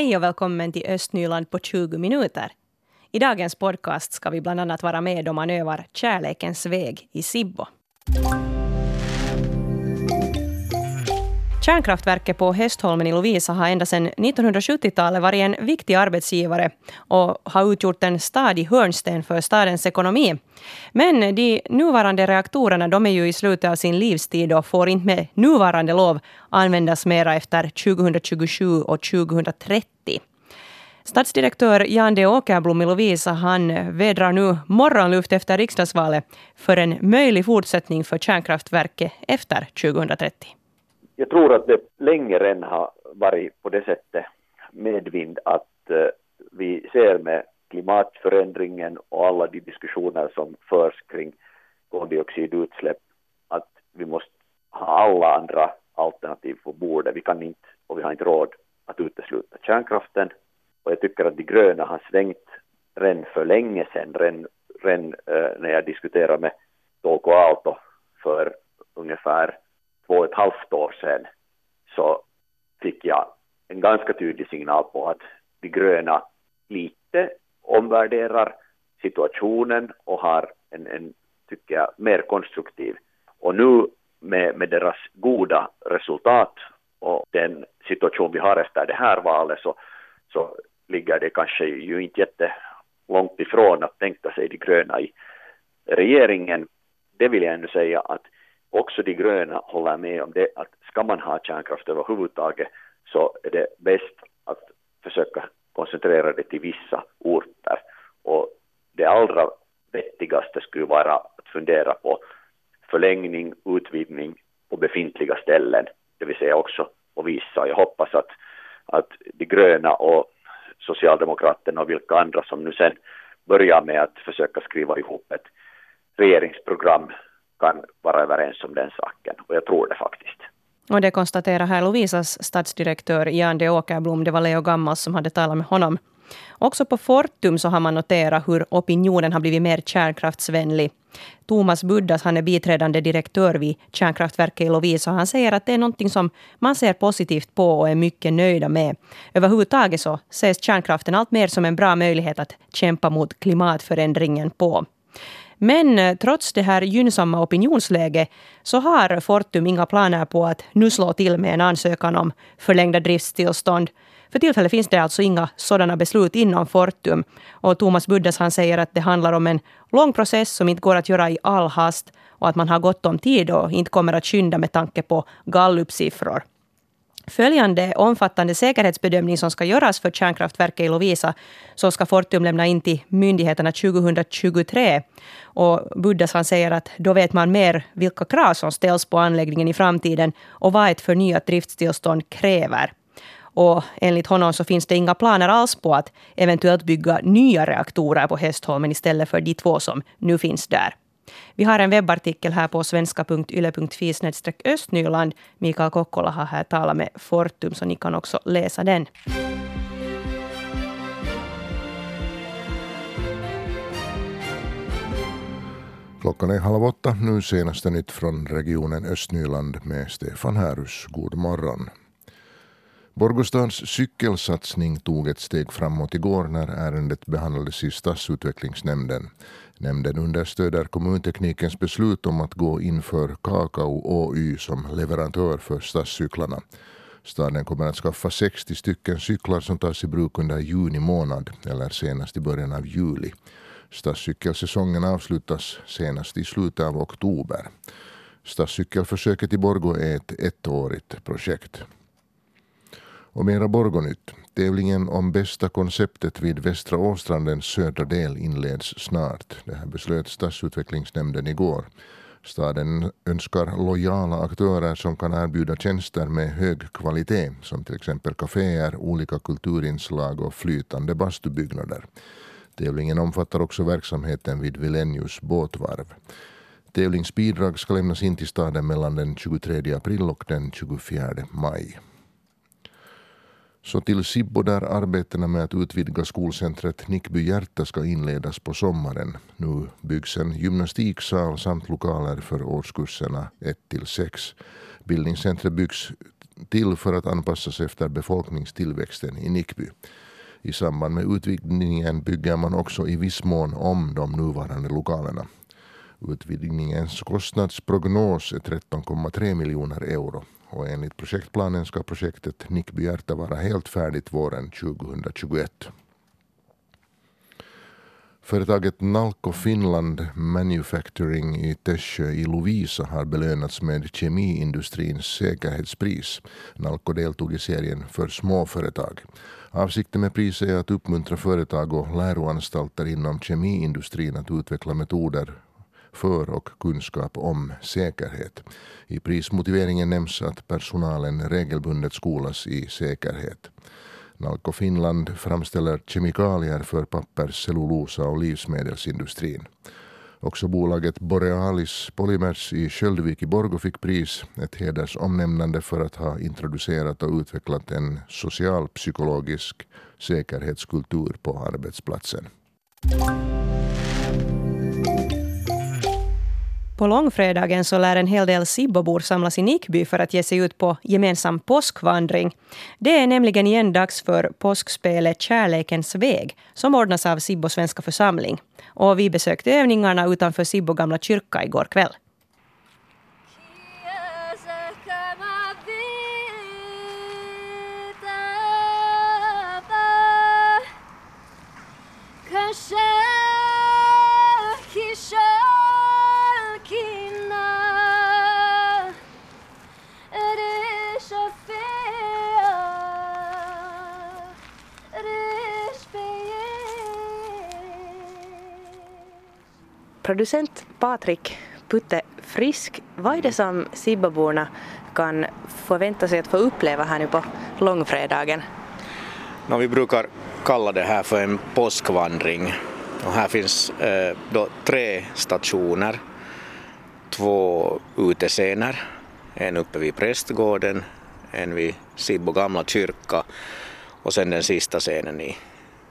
Hej och välkommen till Östnyland på 20 minuter. I dagens podcast ska vi bland annat vara med om man övar Kärlekens väg i Sibbo. Kärnkraftverket på Hästholmen i Lovisa har ända sedan 1970-talet varit en viktig arbetsgivare och har utgjort en stadig hörnsten för stadens ekonomi. Men de nuvarande reaktorerna de är ju i slutet av sin livstid och får inte med nuvarande lov användas mera efter 2027 och 2030. Stadsdirektör Jan D. Åkerblom i Lovisa han vädrar nu morgonluft efter riksdagsvalet för en möjlig fortsättning för kärnkraftverket efter 2030 jag tror att det länge redan har varit på det sättet medvind att eh, vi ser med klimatförändringen och alla de diskussioner som förs kring koldioxidutsläpp att vi måste ha alla andra alternativ på bordet. Vi kan inte och vi har inte råd att utesluta kärnkraften och jag tycker att de gröna har svängt redan för länge sedan, redan, redan eh, när jag diskuterade med Touko Aalto för ungefär två och ett halvt år sedan så fick jag en ganska tydlig signal på att de gröna lite omvärderar situationen och har en, en tycker jag, mer konstruktiv. Och nu med, med deras goda resultat och den situation vi har efter det här valet så, så ligger det kanske ju inte jättelångt ifrån att tänka sig de gröna i regeringen. Det vill jag ändå säga att också de gröna håller med om det att ska man ha kärnkraft överhuvudtaget så är det bäst att försöka koncentrera det till vissa orter och det allra vettigaste skulle vara att fundera på förlängning, utvidgning på befintliga ställen, det vill säga också på vissa. Jag hoppas att, att de gröna och Socialdemokraterna och vilka andra som nu sen börjar med att försöka skriva ihop ett regeringsprogram kan vara överens om den saken. Och jag tror det faktiskt. Och det konstaterar här Lovisas stadsdirektör Jan de Åkerblom. Det var Leo Gammas som hade talat med honom. Också på Fortum så har man noterat hur opinionen har blivit mer kärnkraftsvänlig. Thomas Buddas, han är biträdande direktör vid kärnkraftverket i Lovisa. Han säger att det är någonting som man ser positivt på och är mycket nöjda med. Överhuvudtaget så ses kärnkraften allt mer som en bra möjlighet att kämpa mot klimatförändringen på. Men eh, trots det här gynnsamma opinionsläget så har Fortum inga planer på att nu slå till med en ansökan om förlängda driftstillstånd. För tillfället finns det alltså inga sådana beslut inom Fortum. Och Thomas Buddes han säger att det handlar om en lång process som inte går att göra i all hast och att man har gott om tid och inte kommer att skynda med tanke på gallupsiffror. Följande omfattande säkerhetsbedömning som ska göras för kärnkraftverket i Lovisa så ska Fortum lämna in till myndigheterna 2023. Och Buddhasan han säger att då vet man mer vilka krav som ställs på anläggningen i framtiden och vad ett förnyat driftstillstånd kräver. Och enligt honom så finns det inga planer alls på att eventuellt bygga nya reaktorer på Hästholmen istället för de två som nu finns där. Vi har en webbartikel här på svenska.yle.fi östnyland. Mikael Kokkola har här talat med Fortum, så ni kan också läsa den. Klockan är halv åtta. Nu senaste nytt från regionen Östnyland med Stefan Härus. God morgon. Borgostads cykelsatsning tog ett steg framåt igår när ärendet behandlades i stadsutvecklingsnämnden. Nämnden understöder kommunteknikens beslut om att gå in för Kakao Oy som leverantör för stadscyklarna. Staden kommer att skaffa 60 stycken cyklar som tas i bruk under juni månad eller senast i början av juli. Stadscykelsäsongen avslutas senast i slutet av oktober. Stadscykelförsöket i Borgå är ett ettårigt projekt. Och mera Borgonytt. Tävlingen om bästa konceptet vid Västra Åstrandens södra del inleds snart. Det här beslöt stadsutvecklingsnämnden igår. Staden önskar lojala aktörer som kan erbjuda tjänster med hög kvalitet som till exempel kaféer, olika kulturinslag och flytande bastubyggnader. Tävlingen omfattar också verksamheten vid Vilenius båtvarv. Tävlingsbidrag ska lämnas in till staden mellan den 23 april och den 24 maj. Så till Sibbo där arbetena med att utvidga skolcentret Nickby Hjärta ska inledas på sommaren. Nu byggs en gymnastiksal samt lokaler för årskurserna 1 till 6. Bildningscentret byggs till för att anpassas efter befolkningstillväxten i Nickby. I samband med utvidgningen bygger man också i viss mån om de nuvarande lokalerna. Utvidgningens kostnadsprognos är 13,3 miljoner euro och enligt projektplanen ska projektet Nickbyärta vara helt färdigt våren 2021. Företaget Nalco Finland Manufacturing i Tässjö i Lovisa har belönats med kemiindustrins säkerhetspris. Nalco deltog i serien för småföretag. Avsikten med priset är att uppmuntra företag och läroanstalter inom kemiindustrin att utveckla metoder för och kunskap om säkerhet. I prismotiveringen nämns att personalen regelbundet skolas i säkerhet. Nalco Finland framställer kemikalier för pappers-, cellulosa och livsmedelsindustrin. Också bolaget Borealis Polymers i Sköldvik i Borgå fick pris, ett hedersomnämnande för att ha introducerat och utvecklat en socialpsykologisk säkerhetskultur på arbetsplatsen. På långfredagen så lär en hel del Sibbobor samlas i Nickby för att ge sig ut på gemensam påskvandring. Det är nämligen igen dags för påskspelet Kärlekens väg som ordnas av Sibbo svenska församling. Och vi besökte övningarna utanför Sibbo gamla kyrka igår kväll. Producent Patrik Putte Frisk, vad är det som Sibbaborna kan förvänta sig att få uppleva här nu på långfredagen? No, vi brukar kalla det här för en påskvandring. Och här finns eh, då tre stationer, två utescener, en uppe vid prästgården, en vid Sibbo gamla kyrka och sen den sista scenen i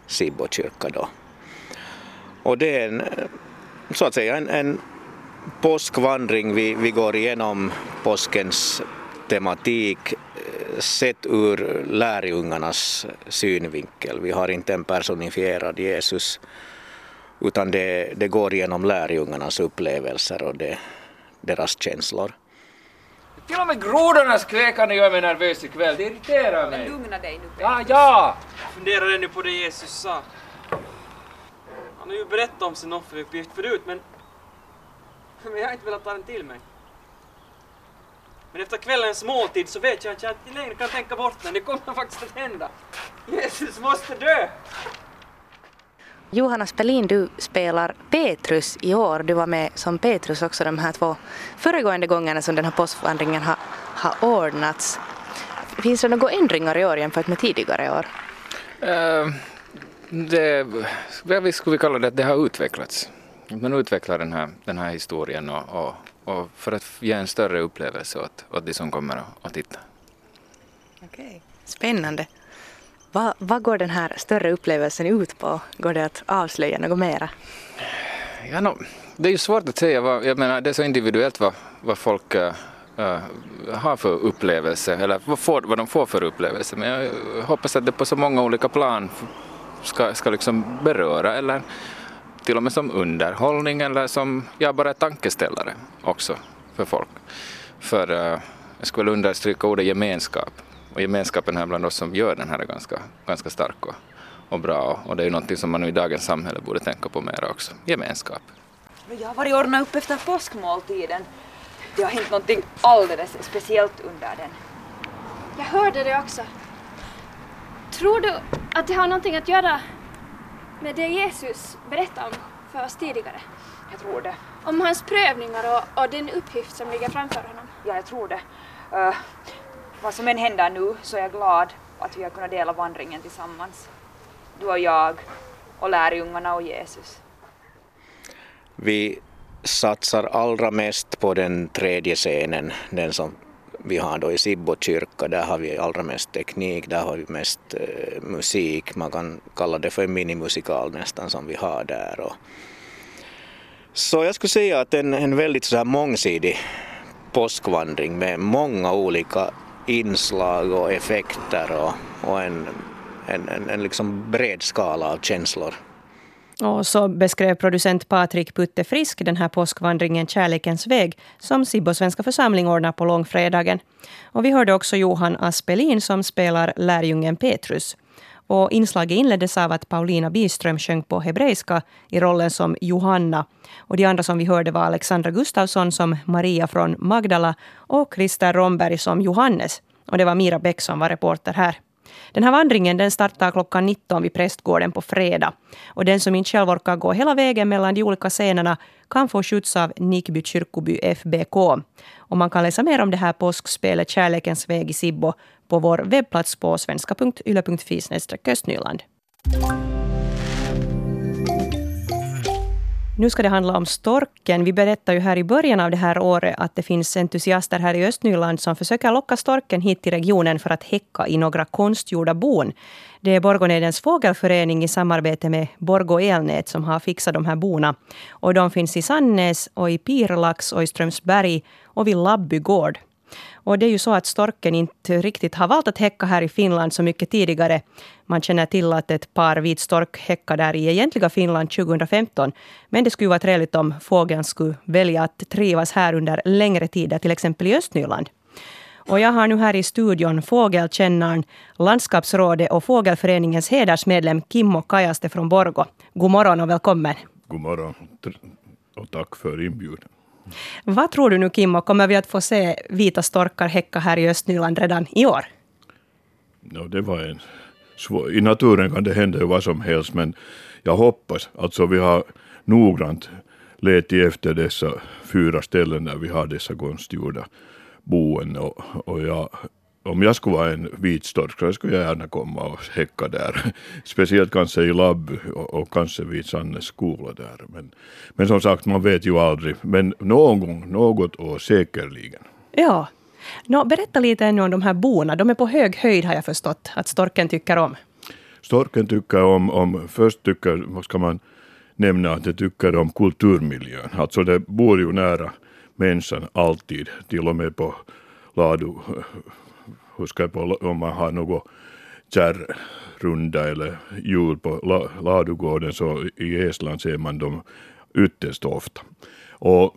Sibbo kyrka då. Och det är en eh, så att säga en, en påskvandring. Vi, vi går igenom påskens tematik eh, sett ur lärjungarnas synvinkel. Vi har inte en personifierad Jesus utan det, det går igenom lärjungarnas upplevelser och det, deras känslor. Till och med grodornas kväkande gör mig nervös ikväll, det irriterar mig. Men lugna dig nu Ja, ja! Jag funderar ännu på det Jesus sa. Han har ju berättat om sin offeruppgift förut men... Men jag har inte velat ta den till mig. Men efter kvällens måltid så vet jag att jag inte längre kan tänka bort den. Det kommer faktiskt att hända. Jesus måste dö! Johanna Spelin, du spelar Petrus i år. Du var med som Petrus också de här två föregående gångerna som den här påskvandringen har, har ordnats. Finns det några ändringar i år jämfört med tidigare år? Uh, det, vi skulle kalla det att det har utvecklats. Man utvecklar den här, den här historien och, och, och för att ge en större upplevelse åt, åt de som kommer att titta. Okej, Spännande. Vad, vad går den här större upplevelsen ut på? Går det att avslöja något mera? Ja, no, det är ju svårt att säga. Vad, jag menar, det är så individuellt vad, vad folk uh, har för upplevelse eller vad, får, vad de får för upplevelse. Men jag hoppas att det på så många olika plan ska, ska liksom beröra eller till och med som underhållning eller som ja, bara tankeställare också för folk. För uh, jag skulle understryka ordet gemenskap och gemenskapen här bland oss som gör den här är ganska, ganska stark och, och bra och det är ju någonting som man i dagens samhälle borde tänka på mer också, gemenskap. Jag har varit ordnad upp efter påskmåltiden. Det har hänt någonting alldeles speciellt under den. Jag hörde det också. Tror du att det har någonting att göra med det Jesus berättade om för oss tidigare? Jag tror det. Om hans prövningar och, och den uppgift som ligger framför honom? Ja, jag tror det. Uh, vad som än händer nu så är jag glad att vi har kunnat dela vandringen tillsammans. Du och jag och lärjungarna och Jesus. Vi satsar allra mest på den tredje scenen, den som vi har då i Sibbo kyrka, där har vi allra mest teknik, där har vi mest eh, musik, man kan kalla det för en minimusikal nästan som vi har där. Och så jag skulle säga att en, en väldigt så här mångsidig påskvandring med många olika inslag och effekter och, och en, en, en, en liksom bred skala av känslor. Och så beskrev producent Patrik Putte Frisk den här påskvandringen Kärlekens väg som Sibbo Svenska församling ordnar på långfredagen. Och vi hörde också Johan Aspelin som spelar lärjungen Petrus. Och inslaget inleddes av att Paulina Biström sjöng på hebreiska i rollen som Johanna. Och de andra som vi hörde var Alexandra Gustafsson som Maria från Magdala och Christer Romberg som Johannes. Och det var Mira Bäck som var reporter här. Den här vandringen den startar klockan 19 vid prästgården på fredag. Och den som inte själv orkar gå hela vägen mellan de olika scenerna kan få skjuts av Nikby kyrkoby FBK. Och man kan läsa mer om det här påskspelet Kärlekens väg i Sibbo på vår webbplats på svenska.yle.fi östnyland. Nu ska det handla om storken. Vi berättade ju här i början av det här året att det finns entusiaster här i Östnyland som försöker locka storken hit till regionen för att häcka i några konstgjorda bon. Det är Borgånedens fågelförening i samarbete med Borgå elnät som har fixat de här bona. Och de finns i Sannäs, och i Pirlax och i Strömsberg och vid Labby gård. Och det är ju så att storken inte riktigt har valt att häcka här i Finland så mycket tidigare. Man känner till att ett par vit stork häckade där i egentliga Finland 2015. Men det skulle vara trevligt om fågeln skulle välja att trivas här under längre tider, till exempel i Östnyland. Och jag har nu här i studion fågelkännaren, landskapsrådet och Fågelföreningens hedersmedlem Kimmo Kajaste från Borgo. God morgon och välkommen. God morgon och tack för inbjudan. Vad tror du nu Kimmo, kommer vi att få se vita storkar häcka här i Östnyland redan i år? No, det var en svår... I naturen kan det hända vad som helst men jag hoppas, alltså vi har noggrant letat efter dessa fyra ställen där vi har dessa konstgjorda boen och, och jag om jag skulle vara en vit stork så skulle jag gärna komma och häcka där. Speciellt kanske i labb och, och kanske vid Sannes skola där. Men, men som sagt, man vet ju aldrig. Men någon gång, något år säkerligen. Ja. Nå, berätta lite ännu om de här bona. De är på hög höjd har jag förstått att storken tycker om. Storken tycker om, om först tycker, vad ska man nämna, att de tycker om kulturmiljön. Alltså det bor ju nära människan alltid, till och med på ladu huskar på om man har något kärrrunda eller jul på ladugården så i Estland ser man dem ytterst ofta. Och,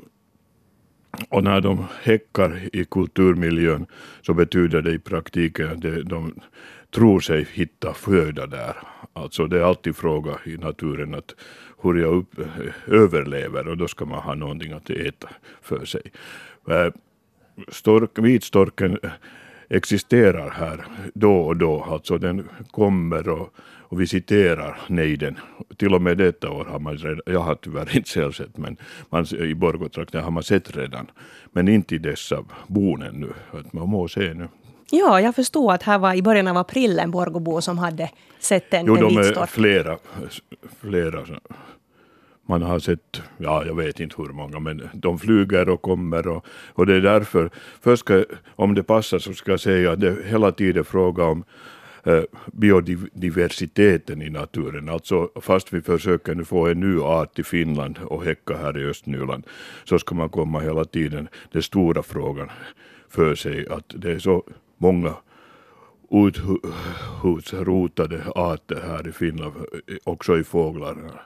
och när de häckar i kulturmiljön så betyder det i praktiken att de, de tror sig hitta föda där. Alltså det är alltid fråga i naturen att hur jag upp, eh, överlever och då ska man ha någonting att äta för sig. Eh, stork, vitstorken existerar här då och då. Alltså den kommer och, och visiterar nejden. Till och med detta år har man redan, jag har tyvärr inte själv sett, men man, i Borgotrakten har man sett redan. Men inte i dessa bon ännu. Man må se nu. Ja, jag förstod att här var i början av april en Borgobo som hade sett en, jo, en vitstork. Jo, de är flera, flera man har sett, ja jag vet inte hur många, men de flyger och kommer och, och det är därför, först ska, om det passar så ska jag säga att det är hela tiden fråga om eh, biodiversiteten i naturen. Alltså fast vi försöker nu få en ny art i Finland och häcka här i Östnyland så ska man komma hela tiden. Den stora frågan för sig att det är så många utrotade arter här i Finland, eh, också i fåglarna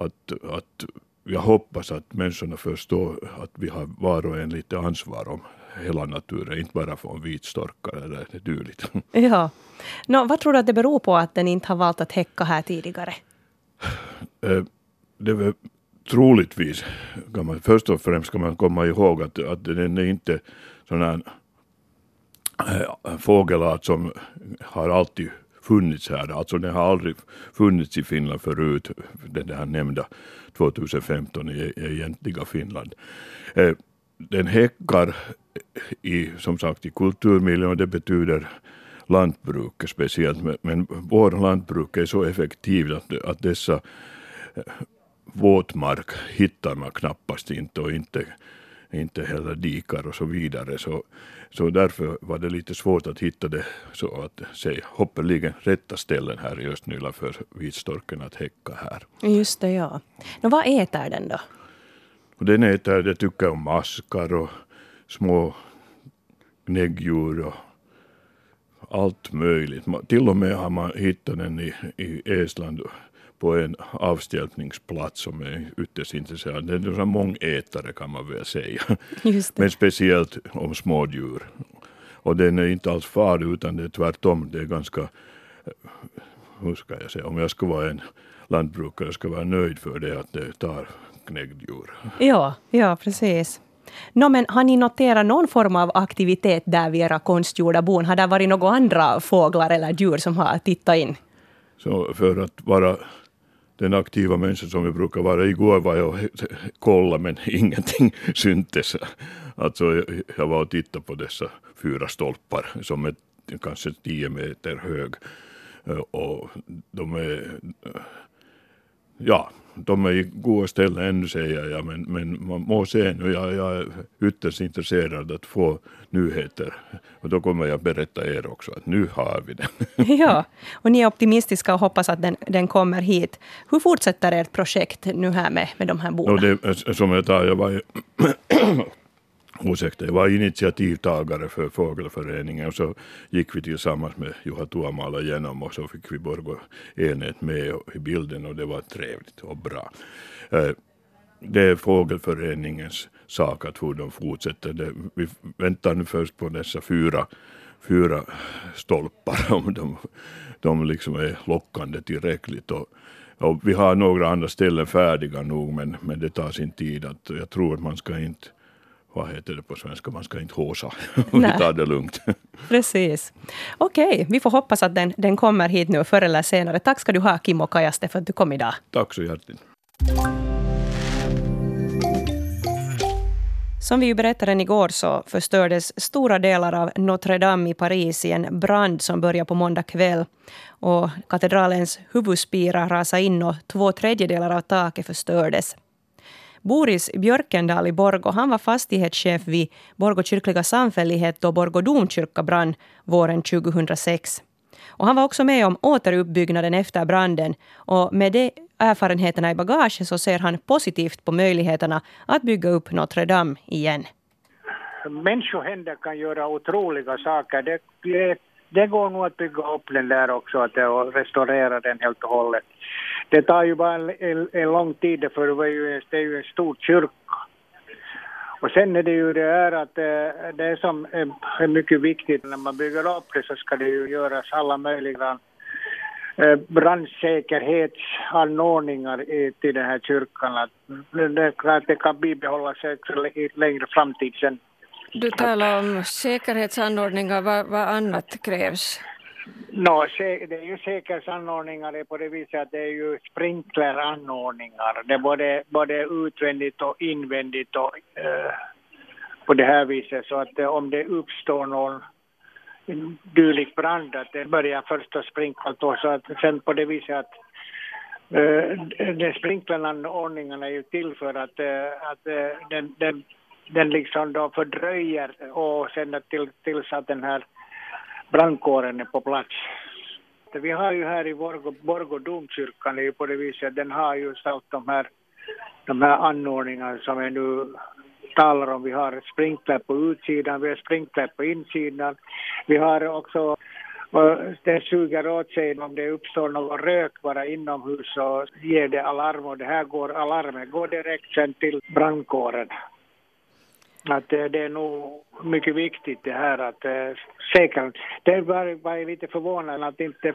att, att jag hoppas att människorna förstår att vi har var och en lite ansvar om hela naturen, inte bara för vitstorkar eller dylikt. Ja. No, vad tror du att det beror på att den inte har valt att häcka här tidigare? Eh, det är väl troligtvis, kan man, först och främst ska man komma ihåg att, att den är inte sån här äh, fågelart som har alltid funnits här. Alltså den har aldrig funnits i Finland förut, den här nämnda 2015 i egentliga Finland. Eh, den häckar i, som sagt, i kulturmiljön och det betyder lantbruket speciellt. Men vår lantbruk är så effektivt att, att dessa eh, våtmark hittar man knappast inte och inte, inte heller dikar och så vidare. Så så därför var det lite svårt att hitta det så att säga hoppeligen rätta ställen här i Östnyland för vitstorken att häcka här. Just det, ja. Nå, vad äter den då? Och den äter, det tycker om maskar och små gnäggdjur och allt möjligt. Till och med har man hittat den i, i Estland på en avstjälpningsplats som är ytterst intressant. Det är en mångätare kan man väl säga. Men speciellt om smådjur. Och den är inte alls farlig utan det är tvärtom. Det är ganska, hur ska jag säga, om jag skulle vara en lantbrukare ska vara nöjd för det att det tar knäggdjur. Ja, ja precis. No, men har ni noterat någon form av aktivitet där vid era konstgjorda bon? Har det varit några andra fåglar eller djur som har tittat in? Så för att vara den aktiva människan som jag brukar vara. Igår var jag och kollade men ingenting syntes. Alltså jag var och tittade på dessa fyra stolpar som är kanske tio meter hög. Eh, och de är ja, de är i goda ställen ännu säger jag, men, men man må se nu. Jag, jag är ytterst intresserad att få nyheter. Och då kommer jag berätta er också att nu har vi den. ja, och ni är optimistiska och hoppas att den, den kommer hit. Hur fortsätter ert projekt nu här med, med de här bona? som jag tar, jag var ursäkta, jag var initiativtagare för Fågelföreningen och så gick vi tillsammans med Juha Tuomala igenom och så fick vi Borgå enhet med i bilden och det var trevligt och bra. Eh, det är Fågelföreningens sak att hur de fortsätter. Vi väntar nu först på dessa fyra, fyra stolpar om de, de liksom är lockande tillräckligt. Och, och vi har några andra ställen färdiga nog men, men det tar sin tid. Att, jag tror att man ska inte vad heter det på svenska, man ska inte håsa. vi tar det lugnt. Precis. Okej, okay, vi får hoppas att den, den kommer hit nu förr eller senare. Tack ska du ha Kim och Kajaste för att du kom idag. Tack så hjärtligt. Som vi ju berättade igår så förstördes stora delar av Notre Dame i Paris i en brand som började på måndag kväll. Och katedralens huvudspira rasade in och två tredjedelar av taket förstördes. Boris Björkendal i Borgo han var fastighetschef vid Borgo kyrkliga samfällighet då Borgo domkyrka brann våren 2006. Och han var också med om återuppbyggnaden efter branden och med de erfarenheterna i bagaget så ser han positivt på möjligheterna att bygga upp Notre Dame igen. Människohänder kan göra otroliga saker. Det, det, det går nog att bygga upp den där också att, och restaurera den helt och hållet det tar ju bara en, en, en lång tid för det, var ju, det är ju en stor kyrka. Och sen är det ju det här att eh, det, är som är mycket viktigt när man bygger upp det så ska det ju göras alla möjliga eh, brandsäkerhetsanordningar till den här kyrkan. Det, det kan bibehållas i längre framtid sen. Du talar om säkerhetsanordningar, vad, vad annat krävs? No, det är ju säkerhetsanordningar på det viset att det är ju sprinkleranordningar. Det är både, både utvändigt och invändigt och, eh, på det här viset. Så att eh, om det uppstår någon dylik brand att det börjar först att sprinkla då, så att sen på det viset att eh, sprinkleranordningarna är ju till för att, eh, att eh, den, den, den liksom då fördröjer och sen till, tills att den här brandkåren är på plats. Vi har ju här i Borgå, Borgå domkyrkan är på det viset, den har ju allt de här, de här anordningarna som vi nu talar om. Vi har sprinkler på utsidan, vi har sprinkler på insidan. Vi har också och det suger åt sig om det uppstår någon rök bara inomhus så ger det alarm och det här går alarmet går direkt sen till brandkåren att eh, det är nog mycket viktigt det här att eh, säkert. Det var, var lite förvånande att det inte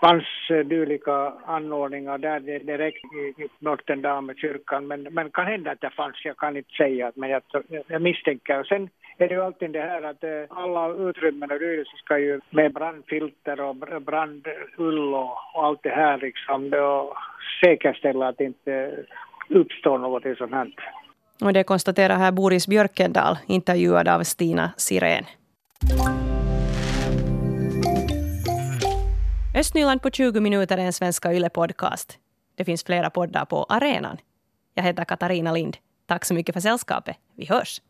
fanns eh, dylika anordningar där direkt i Notre kyrkan. Men, men kan hända att det fanns, jag kan inte säga, men jag, jag misstänker. Och sen är det ju alltid det här att alla utrymmen och rörelser ska ju med brandfilter och brandull och, och allt det här liksom då säkerställa att det inte uppstår något sånt här. Och det konstaterar här Boris Björkendal, intervjuad av Stina Sirén. Östnyland på 20 minuter är en Svenska Yle-podcast. Det finns flera poddar på arenan. Jag heter Katarina Lind. Tack så mycket för sällskapet. Vi hörs!